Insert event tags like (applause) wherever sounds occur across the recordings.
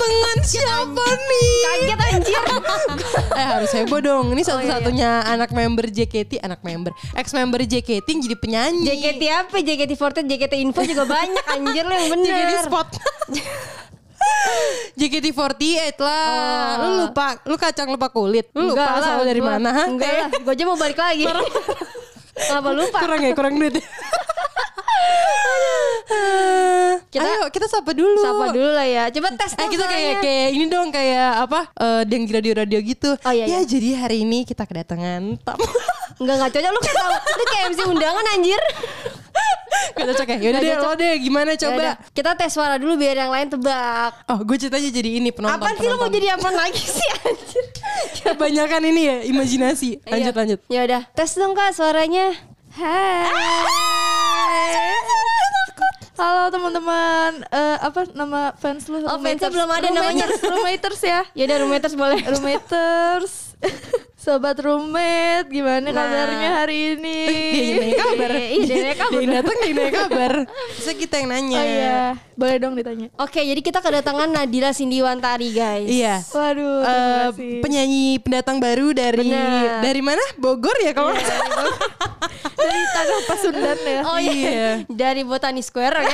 kedatangan siapa nih? Kaget anjir. (laughs) eh harus heboh dong. Oh, Ini iya, satu-satunya anak member JKT, anak member, ex member JKT yang jadi penyanyi. JKT apa? JKT48, JKT Info juga banyak anjir lo yang (laughs) bener. JKT Spot. (laughs) JKT48 lah. Lu lupa, lu kacang lupa kulit. Lu lupa Oh. Lah, asal dari mana? Enggak lah, gue aja mau balik lagi. Kenapa lupa? kurang ya, kurang duit. Kita- Ayo kita sapa dulu. Sapa dulu lah ya. Coba tes Eh kita kayak kayak ini dong kayak apa? Eh yang di radio-radio gitu. Oh, iya, ya iya. jadi hari ini kita kedatangan tamu. Enggak enggak cocok lu kayak tahu- lu kayak MC undangan anjir. Gak cocok ya? Yaudah deh, cocok. lo deh gimana coba? Yaudah, kita tes suara dulu biar yang lain tebak. Oh, gue ceritanya jadi ini penonton. Apaan sih lu mau penonton. jadi apa lagi sih anjir? Kebanyakan ini ya, imajinasi. Lanjut, Iya. lanjut. Ya udah, tes dong Kak suaranya. Hai. Halo teman-teman, Eh apa nama fans lu? Oh, fansnya Roommaters. belum ada namanya. Roommaters, Roommaters ya. Ya udah roommates boleh. Roommaters. (laughs) Sobat roommate, gimana Nah. kabarnya hari ini? Yang nanya kabar. Iya, nanya kabar. Yang datang, nanya kabar. Bisa kita yang nanya. Oh iya, boleh dong ditanya. Oke, jadi kita kedatangan Nadira Sindiwantari, guys. Iya. Waduh, terima Eh, kasih. penyanyi pendatang baru dari Benar. dari mana? Bogor ya kalau nggak salah. Dari tanah Pasundan ya. Oh iya. Iya. Dari Botani Square, (laughs)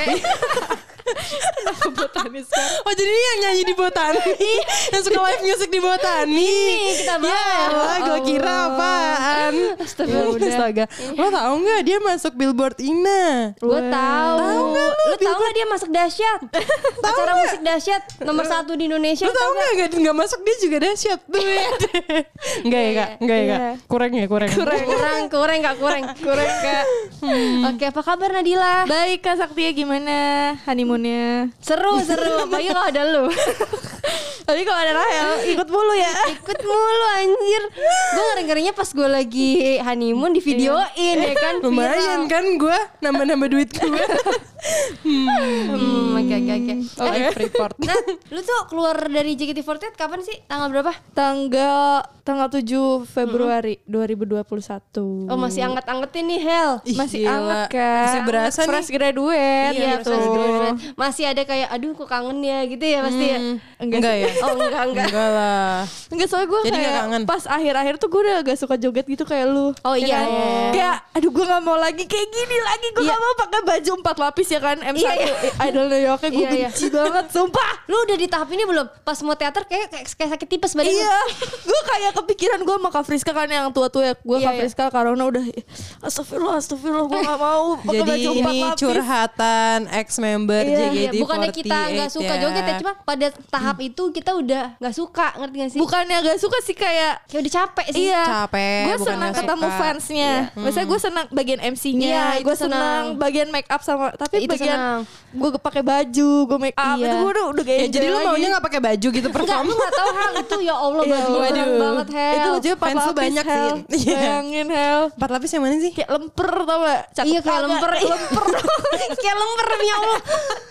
(laughs) oke. Oh jadi ini yang nyanyi di Botani (laughs) Yang suka live music di Botani Ini kita bahas. Ya Allah gue kira apaan Astagfirullah. (laughs) Astaga Lo tau gak dia masuk billboard Ina Gue tahu. Tahu nggak lu? Lu tahu nggak dia masuk dahsyat? Acara musik dahsyat nomor satu di Indonesia. Lo tau gak gak, gak masuk dia juga dahsyat Duit Enggak ya kak Enggak ya kak Iya. Kurang ya kurang Kurang, kurang, kurang, gak kurang, kurang kak. Oke, apa kabar Nadila? Baik Kak Saktia gimana honeymoonnya? Seru, seru. (laughs) Apalagi kalau ada lu. (laughs) Tapi kalau ada Rahel (laughs) ikut mulu ya. Ikut mulu anjir. Gue ngeri-ngerinya pas gue lagi honeymoon di videoin ya kan. Lumayan viral. kan gue Nambah-nambah duit gue (laughs) Hmm, oke oke oke. Oke Eh, Freeport Nah, lu tuh keluar dari JKT48 kapan sih? Tanggal berapa? Tanggal tanggal 7 Februari 2021. Oh, masih anget-angetin nih Hel. Ih, masih gila. anget kan Masih berasa nih fresh graduate Iya, gitu fresh graduate. Masih ada kayak aduh kok kangen ya gitu ya pasti ya. Enggak, enggak ya (laughs) Oh, enggak enggak. Enggak lah Enggak soalnya gue Jadi kayak kangen? pas akhir-akhir tuh gue udah agak suka joget gitu kayak lu Oh, Ya iya, kan? iya. Kayak aduh gue gak mau lagi kayak gini lagi Gue Iya. gak mau pakai baju empat lapis ya kan M1 Iya, iya. Idol New Yorknya gue Iya, iya. benci banget Sumpah Lu udah di tahap ini belum? Pas mau teater kayak kayak, kayak sakit tipes badan. Iya Gue kayak kepikiran gue sama Kak Friska kan yang tua-tua ya Gue Iya, Kak iya. Friska Karona udah Astagfirullah Astagfirullah Gue gak mau (laughs) pakai Jadi baju empat ini lapis curhatan ex member Iya, JKT48 Iya, bukannya kita nggak suka ya. joget ya, cuma pada tahap itu kita udah nggak suka, ngerti gak sih? Bukannya gak suka sih kayak Kayak udah capek sih. Iya, Capek, Gue senang nggak ketemu suka. fansnya. Biasanya gue senang bagian MC-nya. Iya, gue senang bagian make up sama. Tapi Itu bagian gue pakai baju, gue make up Iya. itu gue udah udah kayak Ya, jadi lu maunya gak pakai baju gitu Enggak, perform lu gak tahu hal itu ya Allah Iya, baju waduh. banget Hel. Itu empat Fans lu lapis, banyak sih. Iya. Bayangin Hel. Empat lapis yang mana sih? Kayak lemper tau gak? Cakep Iya kayak lemper Lemper (laughs) Kayak lemper ya Allah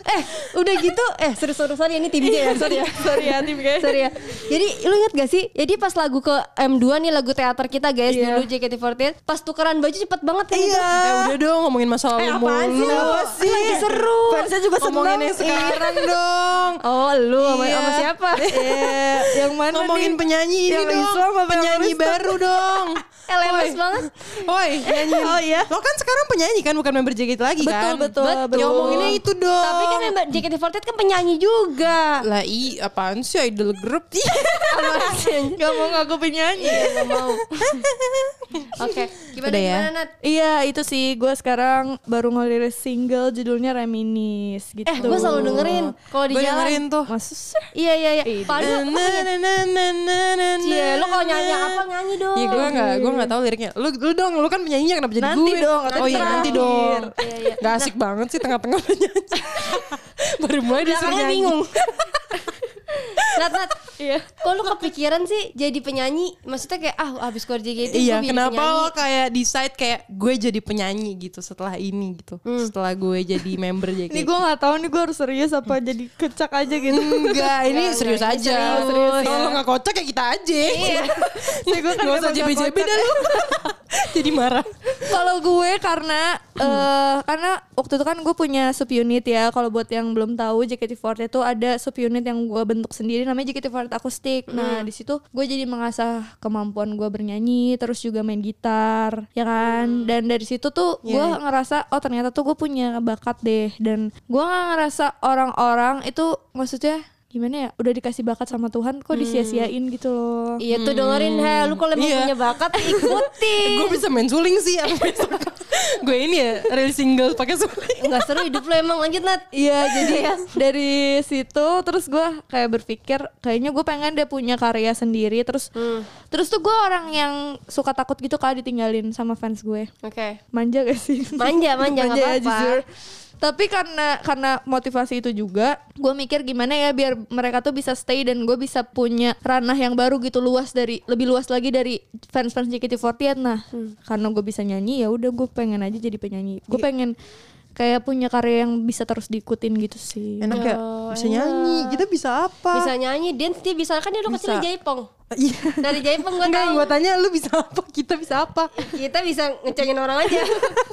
Eh udah gitu Eh sorry sorry sorry Ini tim J ya Sorry ya Sorry ya tim guys. Sorry ya Jadi lu inget gak sih Jadi pas lagu ke M2 nih Lagu teater kita guys Iya. Dulu JKT48 Pas tukeran baju cepet banget kan itu Eh udah dong ngomongin masa lalu Eh apaan sih lu sih? Lagi seru Fansnya juga Ngomongin yang sekarang dong. (laughs) Oh lu sama, Iya. sama siapa Eh, (laughs) yang mana Ngomongin nih? penyanyi ini Yang dong. Islam apa penyanyi baru dong. (laughs) Lemes Woi. banget Woi, nyanyi. Oh iya. Lo kan sekarang penyanyi kan bukan member JKT lagi Betul, kan? betul, betul. Ya ngomonginnya itu dong. Tapi kan member JKT48 kan penyanyi juga lah i apaan sih idol group? (laughs) Apaan sih anjir? Gak mau ngaku penyanyi. Iya gak mau (laughs) Oke Gimana Udah ya? gimana Nat? Iya itu sih gue sekarang baru ngeliris single judulnya Reminis gitu. Eh gue selalu dengerin Kalau di jalan dengerin tuh. Maksud? Iya iya iya Padahal. Cie, lo kalau nyanyi apa nyanyi dong. Iya gue gak, gue gak tahu liriknya. Lu, lu dong, lu kan penyanyinya kenapa jadi Nanti gue? dong, Oh iya nanti dong. Iya, iya. Gak asik banget sih tengah-tengah penyanyi. (laughs) Baru mulai disuruh nyanyi. bingung. (laughs) Nat, Nat, Iya. kok lu kepikiran sih jadi penyanyi? Maksudnya kayak ah abis keluar JKT Iya, kenapa penyanyi. lo kayak decide kayak gue jadi penyanyi gitu setelah ini gitu. Setelah gue jadi member JKT. Ini gue gak tahu nih gue harus serius apa jadi kecak aja gitu. Enggak, ini Enggak, serius enggak, aja. serius, serius, Kalau ya. lo gak kocak ya kita aja. Iya. (laughs) Nih gue kan Gak usah JB-JB dah lu. (laughs) (laughs) jadi marah. Kalau gue karena eh karena waktu itu kan gue punya subunit ya. Kalau buat yang belum tahu JKT48 itu ada subunit yang gue bentuk sendiri namanya JKT48 akustik. Nah, di situ gue jadi mengasah kemampuan gue bernyanyi, terus juga main gitar, ya kan. Dan dari situ tuh gue ngerasa oh ternyata tuh gue punya bakat deh dan gue nggak ngerasa orang-orang itu maksudnya gimana ya udah dikasih bakat sama Tuhan kok disia-siain gitu loh Iya tuh dengerin he, lu kalau emang Iya. punya bakat ikutin. (laughs) gue bisa main suling sih gue ini ya real single pakai suling. Enggak seru hidup lu emang lanjut Nat. Iya jadi dari situ terus gue kayak berpikir kayaknya gue pengen deh punya karya sendiri terus terus tuh gue orang yang suka takut gitu kali ditinggalin sama fans gue Oke. manja gak sih Manja, manja, (laughs) nggak ya, apa-apa. jujur tapi karena karena motivasi itu juga gue mikir gimana ya biar mereka tuh bisa stay dan gue bisa punya ranah yang baru gitu luas dari lebih luas lagi dari fans fans JKT48 nah karena gue bisa nyanyi ya udah gue pengen aja jadi penyanyi. Gue pengen kayak punya karya yang bisa terus diikutin gitu sih Enak ya, bisa nyanyi. Kita bisa apa? Bisa nyanyi, dance dia bisa kan dia dulu kecil jaipong. (laughs) Iya. Dari jaipong gua Enggak, tahu. gue tanya lu bisa apa? Kita bisa apa? Kita bisa ngecengin orang aja.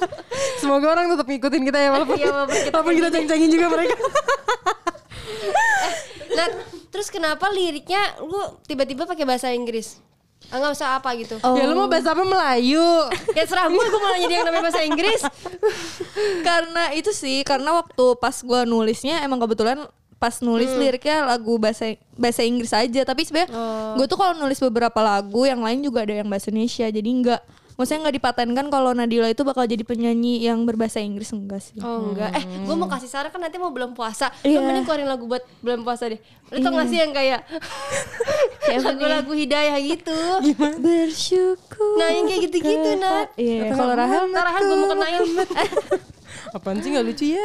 (laughs) Semoga orang tetap ngikutin kita ya walaupun, Iya, walaupun kita walaupun kita ceng-cengin juga mereka. (laughs) Nah, terus kenapa liriknya lu tiba-tiba pakai bahasa Inggris? Ah, nggak usah apa gitu. Ya lu mau bahasa apa Melayu? (laughs) Ya serah gue, gue malah jadi yang namanya bahasa Inggris. (laughs) karena itu sih karena waktu pas gue nulisnya emang kebetulan pas nulis liriknya lagu bahasa bahasa Inggris aja tapi sebenarnya gue tuh kalau nulis beberapa lagu yang lain juga ada yang bahasa Indonesia jadi nggak maksudnya nggak dipatenkan kalau Nadila itu bakal jadi penyanyi yang berbahasa Inggris enggak sih Oh enggak. Eh, gue mau kasih saran kan nanti mau bulan puasa. Iya. Lu mending keluarin lagu buat bulan puasa deh. Lu tau gak sih yang kayak (laughs) lagu-lagu hidayah gitu. bersyukur Nah, yang kayak gitu-gitu, Nat. iya kalau Rahel Rahel gue mau kenain. (laughs) Apaan sih nggak lucu ya?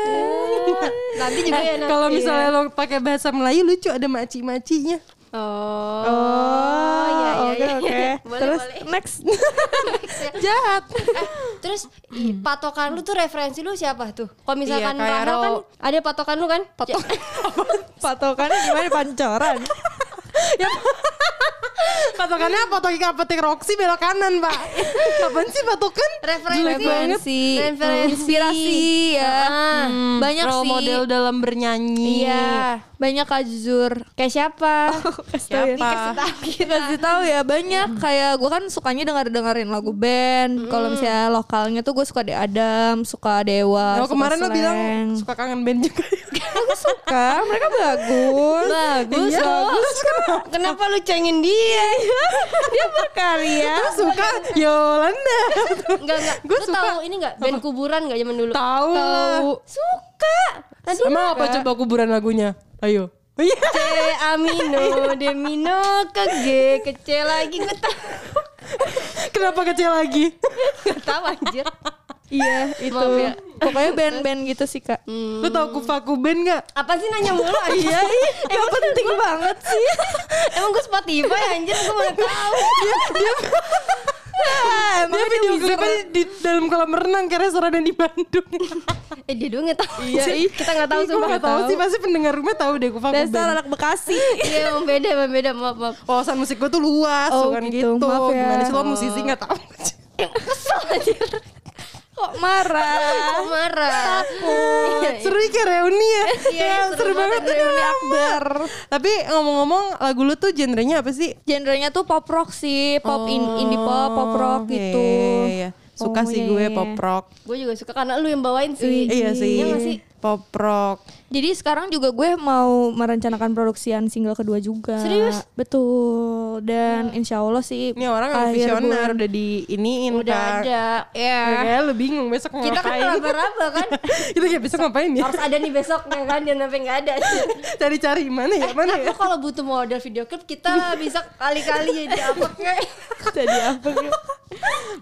Nanti juga ya, Nat. Kalau misalnya lo pakai bahasa Melayu lucu ada maci-macinya. Oh. oh iya, iya, oke iya. oke Boleh, terus boleh. next (laughs) Jahat. (laughs) Eh, terus i- patokan lu tuh referensi lu siapa tuh? Kalau misalkan Iya, Rahel kan ada patokan lu kan? Patok. (laughs) patokannya gimana pancoran (laughs) Patokannya apotek apotek Roxy belok kanan, Pak. (laughs) Apaan sih patokan? referensi. referensi, Referensi. inspirasi ya. Ah. banyak Role sih. model dalam bernyanyi. Iya, banyak Kak Jujur. Kayak siapa? (laughs) Siapa? Kasih tahu ya banyak kayak gue kan sukanya denger dengerin lagu band. Kalau misalnya lokalnya tuh gue suka De Adam, suka Dewa. Oh, suka kemarin lo bilang suka kangen band juga. Aku suka, mereka bagus. Bagus Iya, bagus. Kenapa lu cengin dia? Dia berkarya. Lo suka Yolanda. Enggak enggak. Gua lu suka. tahu ini enggak band kuburan enggak zaman dulu? Tahu lah. Suka. Tadi Emang apa coba kuburan lagunya? Ayo. Oh, Iya. (laughs) C amino D mino ke G ke C lagi gue tahu. Kenapa kecil lagi? Gak tahu anjir. Iya, itu. Maaf ya. Pokoknya band-band gitu sih, Kak. Lo tau kufaku band gak? Apa sih nanya mulu? Iya, iya. Gak penting banget sih. Emang gue Spotify anjir gue mana tahu. Dia video klipnya di dalam kolam renang kayak restoran di Bandung. Eh dia doang nggak tahu. Iya, ih. Kita nggak tahu Gue sumpah. gak tau sih, pasti pendengar rumah tahu deh kufaku Dasar band. anak Bekasi. Iya emang beda emang beda maaf maaf. Wawasan musik gue tuh luas, Oh, bukan gitu. gitu. Maaf ya. Gimana sih lo musisi gak tau? Kesel anjir. Kok marah? Kok marah? Iya, seru nih kayak reuni ya. Iya, Ya, seru banget Reuni Akbar. Tapi ngomong-ngomong lagu lu tuh genrenya apa sih? Genrenya tuh pop rock sih, pop in, indie pop, pop rock Oh, gitu. iya, iya, iya. Suka Oh, sih iya, gue iya. pop rock. Gue juga suka karena lu yang bawain sih. Iya sih. Iya sih? Pop rock. Jadi sekarang juga gue mau merencanakan produksian single kedua juga. Serius? Betul. Dan insya Allah sih. Ini orang yang visioner udah di iniin Udah kan. ada. Ya. Kayak lu bingung besok mau Kita kan ngapain. raba-raba kan. (laughs) Kita kayak besok ngapain ya? Harus ada nih besok ya kan dia sampai nggak ada. (laughs) Cari-cari mana ya? Mana ya? Kalau butuh model video klip kita bisa kali-kali jadi (laughs) apa kayak. Jadi apa gitu?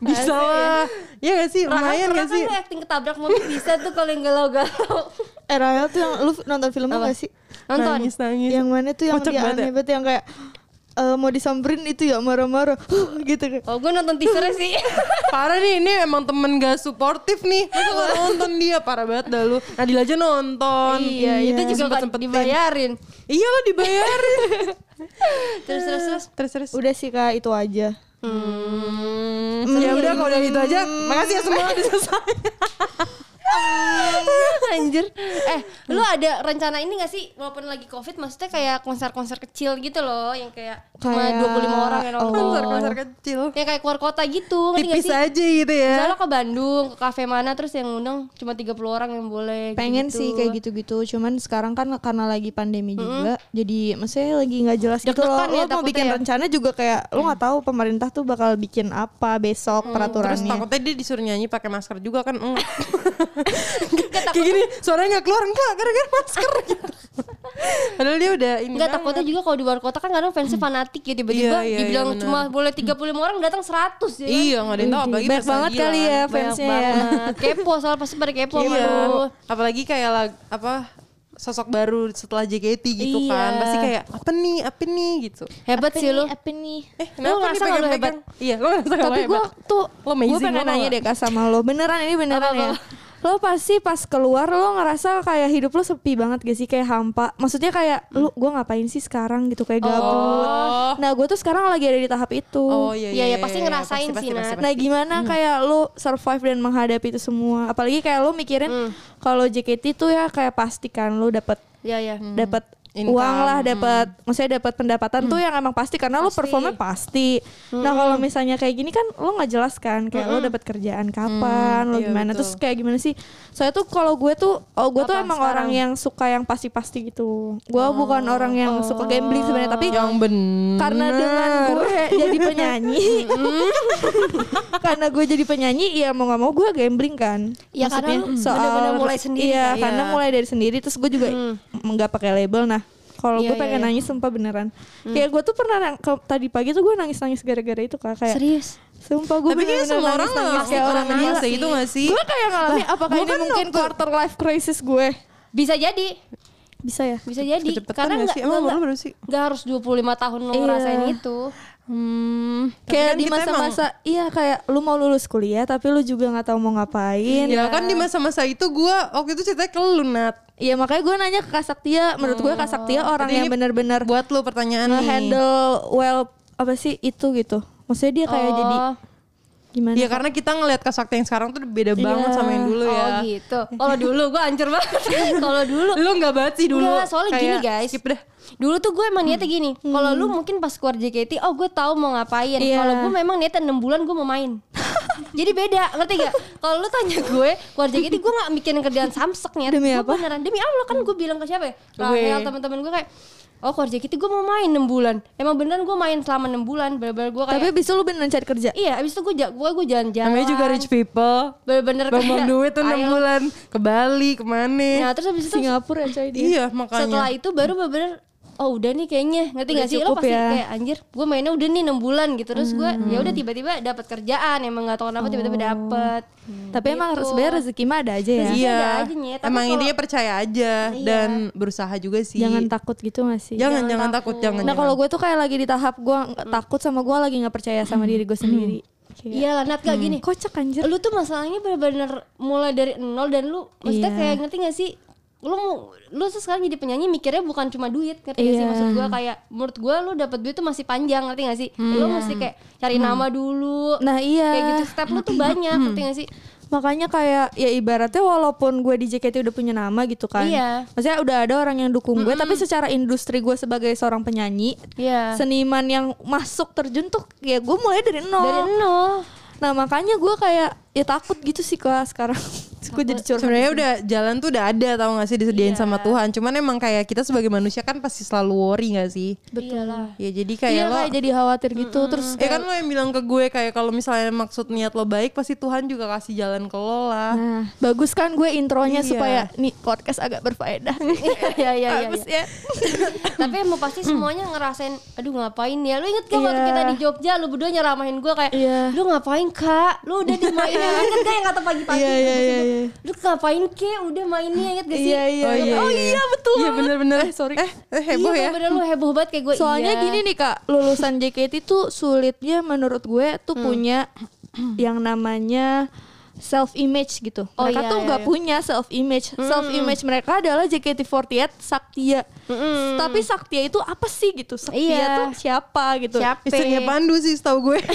Bisa lah. Iya gak sih? Lumayan gak sih? Kan acting ketabrak mobil bisa tuh kalau yang galau-galau. Eh Rahel tuh yang lu nonton filmnya Apa? gak sih? Nonton. Nangis, nangis. Yang mana tuh yang Kocak dia banget ya? aneh banget yang kayak eh, mau disamperin itu ya marah-marah (laughs) gitu kan. Oh gue nonton teasernya sih. (laughs) Parah nih, ini emang temen gak suportif nih Masa (laughs) nonton dia, parah banget dah lu Nadila aja nonton iya, itu juga kan Sempet-sempetin. dibayarin. Iya lo dibayarin Terus terus terus. Terus terus Udah sih kak itu aja. Hmm, Ya udah kalau udah gitu aja. Makasih ya semua udah selesai. (laughs) Anjir. Eh, lu ada rencana ini gak sih walaupun lagi Covid maksudnya kayak konser-konser kecil gitu loh yang kayak cuma Kayak- 25 orang yang nonton. Oh. Konser-konser kecil. Yang kayak keluar kota gitu, Tipis sih? aja gitu ya. Misalnya lo ke Bandung, ke kafe mana terus yang undang cuma 30 orang yang boleh pengen gitu. sih kayak gitu-gitu cuman sekarang kan karena lagi pandemi juga jadi maksudnya lagi nggak jelas gitu loh ya lo mau bikin ya? rencana juga kayak lo nggak tahu pemerintah tuh bakal bikin apa besok Terus peraturannya takutnya dia disuruh nyanyi pakai masker juga kan enggak. (laughs) Kayak gini suaranya nggak keluar enggak gara-gara masker (laughs) gitu. Padahal dia udah ini. Enggak takutnya juga kalau di luar kota kan kadang fansnya fanatik ya tiba-tiba Iya, iya, dibilang iya, cuma boleh 35 orang datang 100 ya. kan? Iya nggak ada yang tahu apalagi banyak banget kali ya fansnya ya banget. Kepo soal pasti pada kepo Iya. Apalagi kayak lag, apa sosok baru setelah JKT gitu Iya. kan. Pasti kayak apa nih? Apa nih gitu. Hebat sih lu. apa nih Eh, Lu ngerasa nggak lu pegang-pegang? Iya, lu ngerasa nggak tapi lu gue hebat? tuh Lo amazing gue pengen lo nanya deh kak sama lo beneran ini beneran ya lo pasti pas keluar lo ngerasa kayak hidup lo sepi banget gak sih? Kayak hampa. Maksudnya kayak lu gue ngapain sih sekarang? gitu kayak gabut. Oh. nah gue tuh sekarang lagi ada di tahap itu. Oh iya Iya, iya, pasti ngerasain sih, Nat. Nah gimana kayak lu survive dan menghadapi itu semua? Apalagi kayak lu mikirin Hmm. kalau JKT tuh ya kayak pasti kan lu dapat Iya, iya. dapat Income. uang lah dapat maksudnya dapat pendapatan tuh yang emang pasti karena Pasti. performnya pasti. Nah kalau misalnya kayak gini kan lu nggak jelas kan kayak lu dapat kerjaan kapan lu iya, gimana. betul. terus kayak gimana sih? Saya tuh kalau gue tuh oh gue tuh emang sekarang? orang yang suka yang pasti-pasti gitu. Gue bukan orang yang suka gambling sebenarnya tapi yang bener. karena dengan gue jadi penyanyi. (laughs) Karena gue jadi penyanyi ya mau nggak mau gue gambling kan. Ya, karena lu Maksudnya bener-bener mulai sendiri iya kan? karena Iya. mulai dari sendiri terus gue juga nggak pakai label. Nah kalau Iya, gue pengen iya, iya. nangis sumpah beneran kayak gue tuh pernah nang- ke- tadi pagi tuh gue nangis nangis gara-gara itu kak kayak Serius? sumpah gue Tapi kayaknya semua orang nangis kayak orang gila fase itu gak sih? gue kayak ngalamin apakah gua ini kan mungkin quarter life crisis gue Bisa jadi. bisa ya Bisa jadi. Kecepetan Karena gak enggak sih? Emang lu berapa sih? Enggak harus 25 tahun lu Iya. ngerasain itu. Hmm, tapi kayak kan di masa-masa iya kayak lu mau lulus kuliah tapi lu juga nggak tahu mau ngapain Ya kan di masa-masa itu gue waktu itu ceritanya ke lu Nat. Iya makanya gue nanya ke Kak Saktia Menurut gue Kak Saktia orang Jadi yang benar-benar Buat lu pertanyaan nih. handle well apa sih itu gitu Maksudnya dia kayak Oh. jadi gimana Iya karena kita ngelihat kesakti yang sekarang tuh beda banget Iya. sama yang dulu Oh ya. gitu. Kalau dulu gue hancur banget. (laughs) Kalau dulu Lu nggak banget sih dulu. Enggak, soalnya Kayak gini guys. Skip deh. Dulu tuh gue emang niatnya gini. Kalau lu mungkin pas keluar JKT, oh gue tahu mau ngapain. Iya. Kalau gue memang niatnya 6 bulan gue mau main. (laughs) Jadi beda, ngerti gak? Kalau lu tanya gue keluar JKT, gue gak mikirin kerjaan samsek niat. Demi Gua apa? Beneran demi Allah kan gue bilang ke siapa ya? Rahel teman-teman gue kayak Oh keluar JKT gue mau main 6 bulan Emang beneran gue main selama 6 bulan Bener-bener gue kayak Tapi abis itu lu beneran cari kerja Iya abis itu gue gue gue jalan-jalan Namanya juga rich people. Bener-bener kayak, duit tuh 6 ayo. bulan ke Bali ke mana. Nah terus abis itu Singapura ya coy dia iya makanya. setelah itu baru bener-bener oh udah nih kayaknya ngerti Udah gak sih lo pasti ya. kayak anjir gue mainnya udah nih 6 bulan gitu terus gue ya udah tiba-tiba dapat kerjaan emang nggak tahu kenapa tiba-tiba dapet Tapi emang Gitu. sebenarnya rezeki mah ada aja ya Rezeki Iya. ada aja. Tapi Emang kalau- intinya percaya aja Iya. dan berusaha juga sih. Jangan takut gitu gak sih Jangan Jangan jangan takut. takut, jangan. Nah kalau gue tuh kayak lagi di tahap gue nggak takut sama gue lagi nggak percaya sama diri gue sendiri Kayak, iya lah Nat gak gini Kocak anjir lu tuh masalahnya bener-bener mulai dari nol dan lu maksudnya Iya. kayak ngerti gak sih lu mau lu tuh sekarang jadi penyanyi mikirnya bukan cuma duit ngerti gak sih? Iya. maksud gua kayak menurut gua lu dapat duit tuh masih panjang ngerti gak sih? Lu mesti kayak cari nama dulu Nah iya. kayak gitu. Step lu tuh banyak ngerti gak sih? Makanya kayak ya ibaratnya walaupun gue di JKT udah punya nama gitu kan. Iya. Maksudnya udah ada orang yang dukung gue Tapi secara industri gue sebagai seorang penyanyi Iya. Seniman yang masuk terjun tuh ya gue mulai dari nol. Dari nol. Nah makanya gue kayak ya takut gitu sih kak sekarang Gue jadi curhat Sebenarnya udah jalan tuh udah ada tau gak sih disediain Iya. sama Tuhan. Cuman emang kayak kita sebagai manusia kan pasti selalu worry gak sih? betul lah Ya jadi kayak Iya lo kayak jadi khawatir gitu Terus Ya kan lo yang bilang ke gue kayak kalau misalnya maksud niat lo baik pasti Tuhan juga kasih jalan ke lo lah. Nah bagus kan gue intronya Iya. supaya nih podcast agak berfaedah (laughs) iya iya (laughs) iya Bagus iya. ya (laughs) tapi emang pasti semuanya ngerasain aduh ngapain ya lu inget gak waktu Iya. kita di Jogja lu berdua nyeramahin gue kayak Iya. lu ngapain kak lu udah dimainin inget gak yang kata pagi-pagi Iya iya iya iya lu ngapain ke udah mainnya inget gak sih Iya iya iya Oh iya betul. Iya bener-bener. Eh, sorry. Eh, eh, heboh iya, ya. bener lu heboh banget kayak gue Soalnya iya. gini nih kak, lulusan JKT tuh sulitnya menurut gue tuh punya yang namanya self image gitu. Oh, Mereka iya, tuh iya, nggak iya. punya self image. Self image mereka adalah JKT48 Saktia. Tapi Saktia itu apa sih gitu? Saktia Iya. tuh siapa gitu? Siapa? Istrinya Pandu sih setahu gue. (laughs)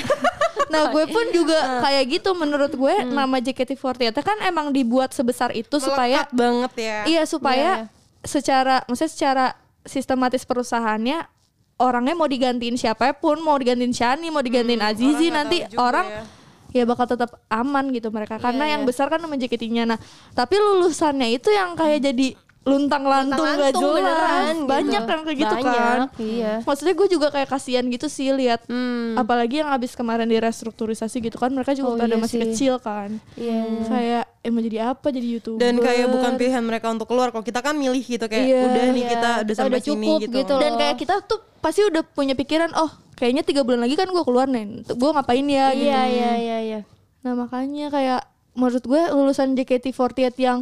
Nah gue pun juga Ah. kayak gitu menurut gue Hmm. nama JKT48 kan emang dibuat sebesar itu supaya Melekat banget ya. iya supaya Iya, secara maksudnya secara sistematis perusahaannya orangnya mau digantiin siapa pun mau digantiin Shani mau digantiin Azizi Hmm, orang nggak nanti tahu orang ya. Ya bakal tetap aman gitu mereka. Karena Iya, yang iya. besar kan JKT-nya nah tapi lulusannya itu yang kayak jadi luntang lantung gak Luntang-lantung jelas gitu. banyak yang kayak gitu Banyak, kan iya. maksudnya gue juga kayak kasihan gitu sih lihat Hmm. apalagi yang abis kemarin di restrukturisasi gitu kan mereka juga Oh, pada iya masih sih. kecil kan Iya. kayak eh mau jadi apa jadi youtuber Dan kayak bukan pilihan mereka untuk keluar. Kalau kita kan milih gitu kayak Iya. udah nih Iya, kita udah kita sampai udah sini cukup gitu. gitu. dan kayak kita tuh pasti udah punya pikiran oh kayaknya tiga bulan lagi kan gue keluar nih gue ngapain ya gitu Iya iya iya iya. nah makanya kayak menurut gue lulusan JKT48 yang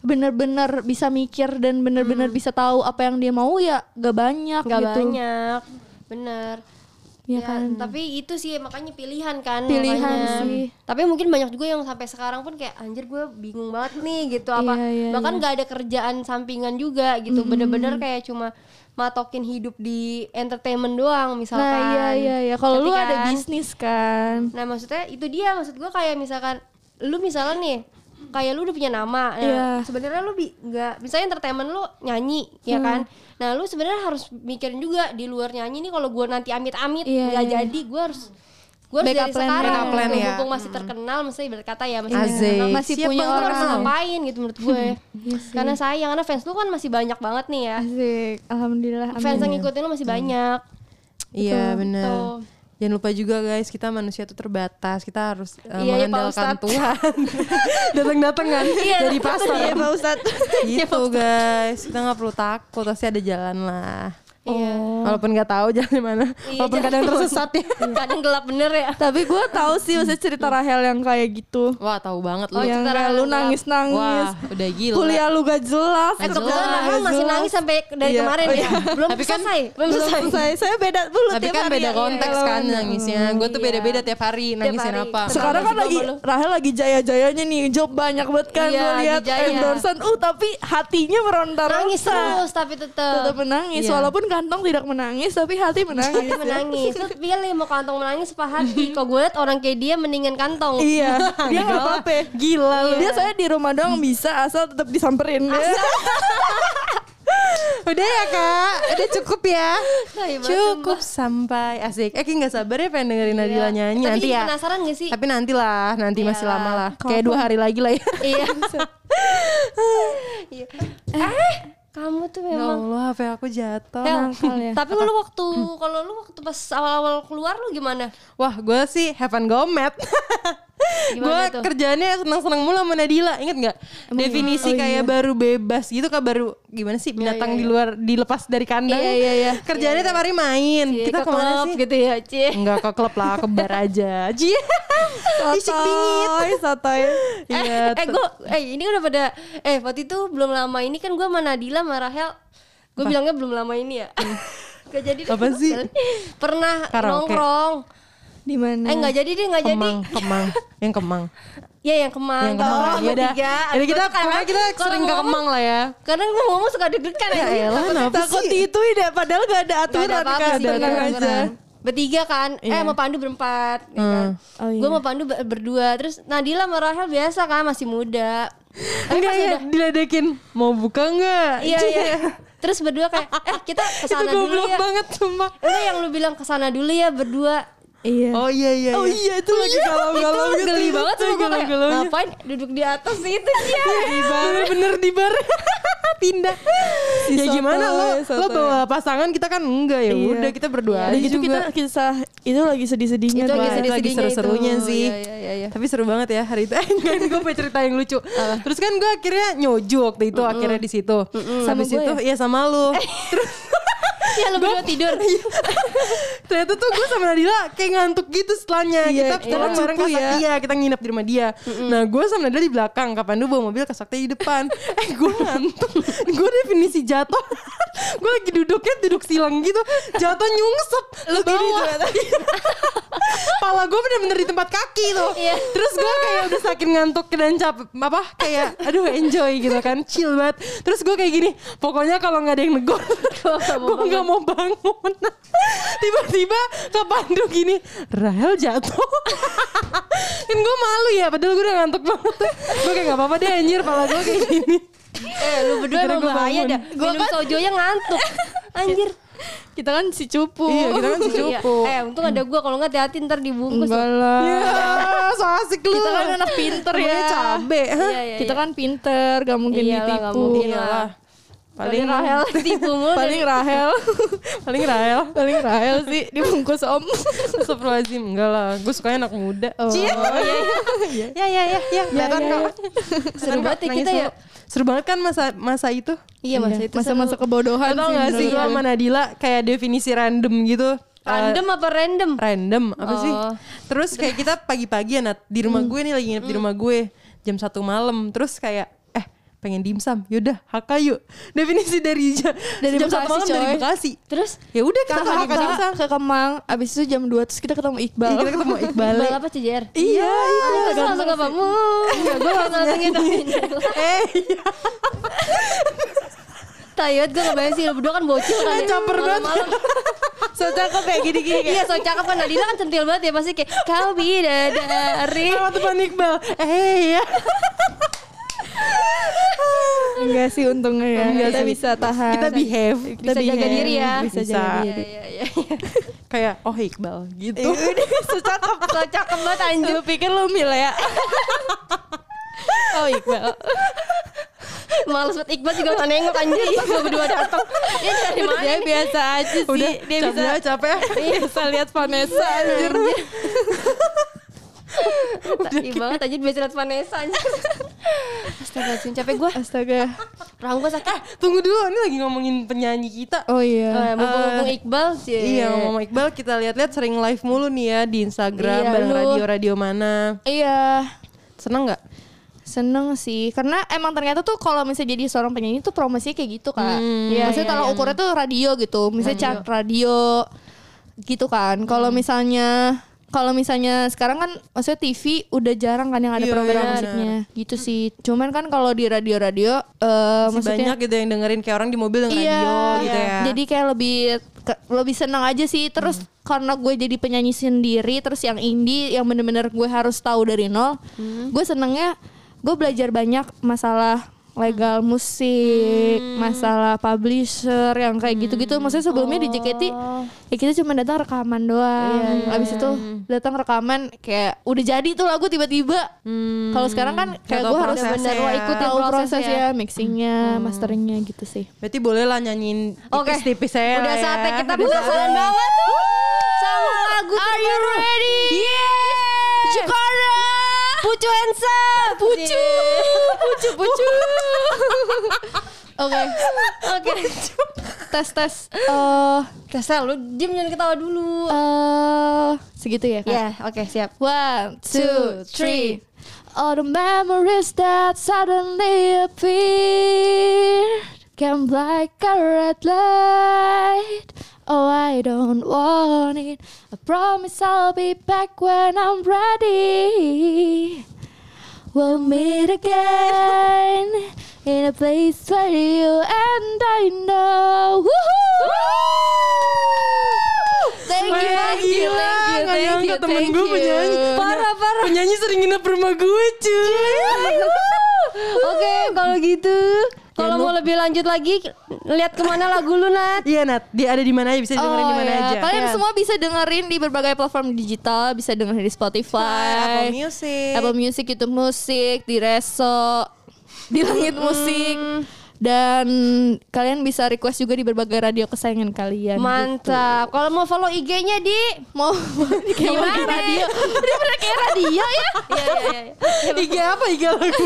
bener-bener bisa mikir dan bener-bener bisa tahu apa yang dia mau ya gak banyak Gak gitu banyak. Bener. ya, Ya, kan tapi itu sih makanya pilihan kan Pilihan makanya. sih. tapi mungkin banyak juga yang sampai sekarang pun kayak anjir gue bingung banget nih gitu apa Iya, iya, bahkan nggak ada kerjaan sampingan juga gitu bener-bener kayak cuma matokin hidup di entertainment doang misalkan nah iya iya iya kalau lu ada kan? bisnis kan Nah maksudnya itu dia maksud gue kayak misalkan lu misalnya nih kayak lu udah punya nama, nah, Iya. sebenarnya lu bi- nggak misalnya entertainment lu nyanyi ya Hmm. kan, nah lu sebenarnya harus mikirin juga di luar nyanyi nih kalau gue nanti amit-amit Iya, nggak iya. jadi gue harus gue harus dari plan, sekarang backup plan ya. mumpung masih terkenal mesti berkata ya masih Asik. terkenal Masih Siapa punya lu harus orang. ngapain gitu menurut gue (laughs) Iya sih. karena sayang karena fans lu kan masih banyak banget nih ya Asik, alhamdulillah. fans yang amin. ngikutin lu masih banyak Iya benar. Jangan lupa juga guys, kita manusia tuh terbatas. Kita harus uh, Iya, ya, mengandalkan Ustadz. Tuhan. (laughs) Datang-datang kan dari pasar. Iya, Pak Ustadz. gitu guys. Kita nggak perlu takut, pasti ada jalan lah. Iya. Walaupun nggak tahu jalan di mana. Iya, Walaupun kadang tersesat ya. (laughs) kadang gelap bener ya Tapi gue tahu sih maksudnya cerita Rahel yang kayak gitu. Wah tahu banget lu. Oh, yang cerita Rahel lu gelap. nangis-nangis. Wah udah gila. Kuliah lu gak jelas. Eh kebetulan aku masih jelas. nangis sampai dari Iya. kemarin Oh, ya. iya. Belum Tapi kan- selesai, belum selesai. selesai. Saya beda dulu Tapi tiap kan hari beda ya. konteks Iya, kan iya. nangisnya. Gue tuh Iya. beda-beda tiap hari nangisin hari. apa. Sekarang kan lagi. Rahel lagi jaya-jayanya nih job banyak banget kan Iya, gue lihat endorsean. Uh tapi hatinya meronta-ronta. Nangis terus tapi tetep Tetap menangis Iya. walaupun kantong tidak menangis tapi hati menangis. (laughs) Dia menangis. Lu pilih mau kantong menangis apa hati. Kok gue liat orang kayak dia mendingan kantong. iya, dia nggak apa-apa. Gila lu. Dia saya di rumah doang bisa asal tetap disamperin. (laughs) Udah ya kak, udah cukup ya. Cukup sampai asik. Eki nggak sabar ya pengen dengerin Nadila Iya. nyanyi Tapi nanti ya. penasaran gak sih? Tapi nanti lah, nanti masih Iya. lama lah. Kayak dua hari lagi lah ya. Iya. Iya. (laughs) Eh, kamu tuh Ya memang Allah, HP aku jatuh. Ya. tapi lu waktu kalau lu waktu pas awal-awal keluar lu gimana? Wah, gue sih have fun gomet. (laughs) gue kerjaannya senang-senang mulu sama Nadila, inget nggak? Definisi Oh, kayak baru bebas gitu kan baru gimana sih binatang di luar dilepas dari kandang? Iya, iya, iya. Kerjaannya tiap hari main. Cie, Kita ke ke mana klub sih? gitu ya, Cie. Enggak ke klub lah, ke bar aja. (laughs) Cie. Isik. Sotoy, sotoy. Iya. eh gue eh ini udah pada eh waktu itu belum lama ini kan gue sama Nadila sama Rahel gue bilangnya belum lama ini ya (laughs) gak jadi. Apa sih? (laughs) pernah Karaoke. nongkrong Di mana? eh nggak jadi deh nggak jadi Kemang, Kemang, yang Kemang. ya yang kemang Yang Kemang. Oh, Ya udah. Jadi kita pokoknya kita sering ke Kemang lah ya. kadang gue ngomong suka deg-degan ya elah, kenapa Takut sih? diituin ya padahal gak ada Gak aturan kan. gak ada aja. aturan. Bertiga kan, eh sama Pandu berempat ya kan. Oh, iya. Gue sama Pandu ber- berdua Terus Nadila sama Rahel biasa kan masih muda Tapi Enggak ya, udah diledekin. Mau buka enggak? Iya (laughs) iya Terus berdua kayak Eh kita Itu ke sana dulu goblok ya banget sumpah. Udah yang lu bilang ke sana dulu ya berdua Iya. Oh iya iya. Oh iya itu lagi galau-galau Itu gitu. geli banget gue kayak galau-galaunya. Ngapain duduk di atas itu sih ya Bener-bener di bar (laughs) pindah. Si ya gimana lo? sotoy, Lo bawa pasangan kita kan enggak ya. Iya. Udah kita berdua aja gitu kita kisah itu lagi sedih-sedihnya Itu lagi itu lagi seru-serunya itu. sih. Iya, iya, iya, iya. Tapi seru banget ya hari itu. Eh, enggak, gue punya cerita yang lucu. Terus kan gue akhirnya nyoju waktu itu akhirnya di situ. Habis itu ya? iya sama lu. Terus Ya lu berdua tidur (laughs) ternyata tuh gue sama Nadila kayak ngantuk gitu setelahnya. Iya, kita iya. bareng Cupu ke ya. Iya, kita nginep di rumah dia. Nah, gue sama Nadila di belakang. Kapan dulu bawa mobil ke Sakti di depan. (laughs) eh, gue ngantuk. gue definisi jatuh. (laughs) gue lagi duduknya duduk silang gitu. Jatuh nyungsep. Lu bawah. Pala gue bener-bener di tempat kaki tuh. Iya. Terus gue kayak udah saking ngantuk dan capek apa kayak aduh enjoy gitu kan chill banget. Terus gue kayak gini, pokoknya kalau nggak ada yang negor, gue nggak nggak mau bangun. (laughs) Tiba-tiba Kak Pandu gini, Rahel jatuh. (laughs) kan gue malu ya, padahal gue udah ngantuk banget. gue kayak gak apa-apa deh anjir, pala gue kayak gini. Eh lu berdua emang gua bahaya dah. Minum sojonya ngantuk. (laughs) Anjir. Kita kan si cupu. Iya, kita kan si Iya. cupu. Eh untung ada gua kalau nggak hati-hati ntar dibungkus. Enggak lah. Ya, so asik lu. Kita kan anak pinter ya. Cabe. Iya, iya, Kita iya. kan pinter, gak mungkin Iyalah, ditipu. nggak mungkin lah. Paling Rahel (laughs) tipu mulu. Paling Rahel. (laughs) paling Rahel. Paling Rahel sih dibungkus om. (laughs) Astagfirullahaladzim Enggak lah Gue sukanya anak muda Oh. Cie. Ya ya ya ya Kelihatan ya, kok Seru banget ya kita ya. Seru banget kan masa masa itu Iya masa itu Masa-masa kebodohan tau gak sih gue sama Nadila Kayak definisi random gitu Random apa random? Random Apa sih Oh. Terus kayak kita pagi-pagi ya Nat Di rumah gue nih lagi nginep di rumah gue Jam satu malam Terus kayak pengen dimsum Yaudah haka yuk. Definisi dari jam, Dari jam satu Bekasi, malam dari coy. Bekasi. Terus? Ya udah kita ke haka dimsum ke Kemang, abis itu jam 2 terus kita ketemu Iqbal. Iya, kita ketemu (laughs) Iqbal. Iqbal apa CJR? Iya iya Ah, terus langsung apa? Mu. Gue langsung gitu. Eh iya. Tayot gue ngebayang sih lu berdua kan bocil kan ya. Caper banget. So cakep kayak gini-gini Iya so cakep kan. Nadila kan centil banget ya Pasti kayak Kau bidadari. Sama teman Iqbal. Eh ya (laughs) Enggak sih untungnya ya. Enggak kita sih. bisa tahan. Kita behave Kita Bisa jaga behave. diri ya. Bisa, Bisa. jaga Iya diri. iya iya Kayak oh Iqbal gitu So (laughs) cakep So cakep banget anjir Lu pikir lu mil ya? (laughs) oh Iqbal. Males banget Iqbal juga gak nengok anjir Pas lu berdua datang Dia dari mana Dia biasa aja sih. Udah dia capek bisa ya, capek Iya. bisa lihat Vanessa anjir. Tai banget anjir biasa liat Vanessa anjir Astaga sih capek gue Astaga. Rahang gue sakit Tunggu dulu Ini lagi ngomongin penyanyi kita Oh iya. Eh, Mumpung-mumpung Iqbal sih Iya ngomong Iqbal Kita lihat-lihat sering live mulu nih ya Di Instagram Iya, Bareng radio-radio mana Iya. Seneng gak? Seneng sih, karena emang ternyata tuh kalau misalnya jadi seorang penyanyi tuh promosinya kayak gitu kak. Hmm, Iya, iya, maksudnya iya, kalau iya. ukurnya tuh radio gitu, misalnya chart radio gitu kan. Kalau misalnya kalau misalnya sekarang kan maksudnya TV udah jarang kan yang ada Iya, program iya, musiknya gitu sih. Cuman kan kalau di radio-radio eh Masih maksudnya banyak gitu yang dengerin Kayak orang di mobil dengan iya, radio gitu ya Jadi kayak lebih ke- lebih senang aja sih. Terus Hmm. karena gue jadi penyanyi sendiri, terus yang indie yang bener-bener gue harus tahu dari nol. Hmm. Gue senengnya gue belajar banyak masalah legal musik, Hmm. masalah publisher yang kayak gitu-gitu. Maksudnya sebelumnya di JKT Oh. ya kita cuma datang rekaman doang. Iya, Abis itu datang rekaman kayak udah jadi tuh lagu tiba-tiba. Hmm. Kalau sekarang kan kayak gue harus bener ya. ikutin Tahu proses prosesnya. ya, mixingnya, masteringnya gitu sih. Berarti boleh lah nyanyiin Oke. tipis-tipis saya Udah lah ya. saatnya kita Udah penasaran saatnya. banget Sama lagu Are you ready? Yeah Jakarta. Pucu handsome Pucu, pucu, pucu. Oke, Oke tes tes. Eh, Tesel lu diem jangan ketawa dulu eh, segitu ya kak. Ya oke siap One, two, three. All the memories that suddenly appear Came like a red light. Oh, I don't want it. I promise I'll be back when I'm ready. We'll meet again In a place where you and I know. Woohoo! Thank you, thank you, thank you, thank you, temen thank gue you. penyanyi. Parah parah. Penyanyi sering nginep rumah gue cuy. Oke kalau gitu Kalau mau lebih lanjut lagi Lihat ke mana lagu lu Nat Iya Nat, dia ada di mana aja bisa dengerin di mana iya. aja. Kalian Iya. semua bisa dengerin di berbagai platform digital, bisa dengerin di Spotify, Apple Music. Apple Music, YouTube Musik, di Reso, di Langit Musik. Dan kalian bisa request juga di berbagai radio kesayangan kalian. Mantap Kalau mau follow IG-nya di gitu. Mau (laughs) Di mana? radio. (laughs) Dia pernah kayak radio ya. Iya iya iya (laughs) IG apa IG lagu?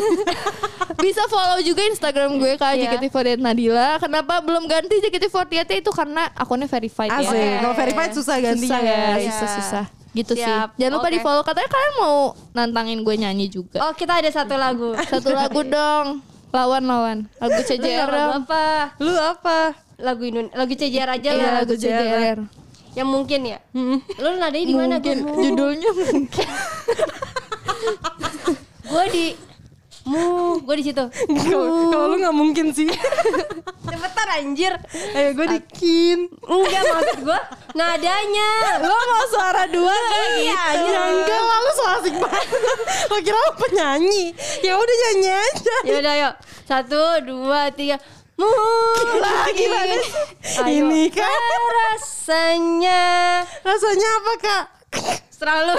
Bisa follow juga Instagram gue Kak Iya. JKT48 Nadila. Kenapa belum ganti JKT48 itu karena akunnya verified Asik. ya. Kalau verified susah gantinya susah ya, guys. susah-susah. Gitu Siap, sih. Jangan lupa oke. di follow. Katanya kalian mau nantangin gue nyanyi juga. Oh kita ada satu lagu Satu lagu dong. Lawan lawan. Lagu Lu CJR dong. apa Lu apa? Lagu Indon Lagu CJR aja Iya lah lagu CJR. Yang mungkin ya Lu nadanya di mana Mungkin judulnya mungkin. (laughs) Gue di mu gue di situ (laughs) Kalau lu nggak mungkin sih. (laughs) cepetan anjir Ayo gue dikin. enggak maksud gue nadanya (laughs) Lo mau suara dua kan? iya Ya enggak lah lu so asik banget. Lo kira lu penyanyi. Ya udah nyanyi aja. ya udah yuk satu dua tiga mu Ayo. Ini kan rasanya rasanya apa kak? selalu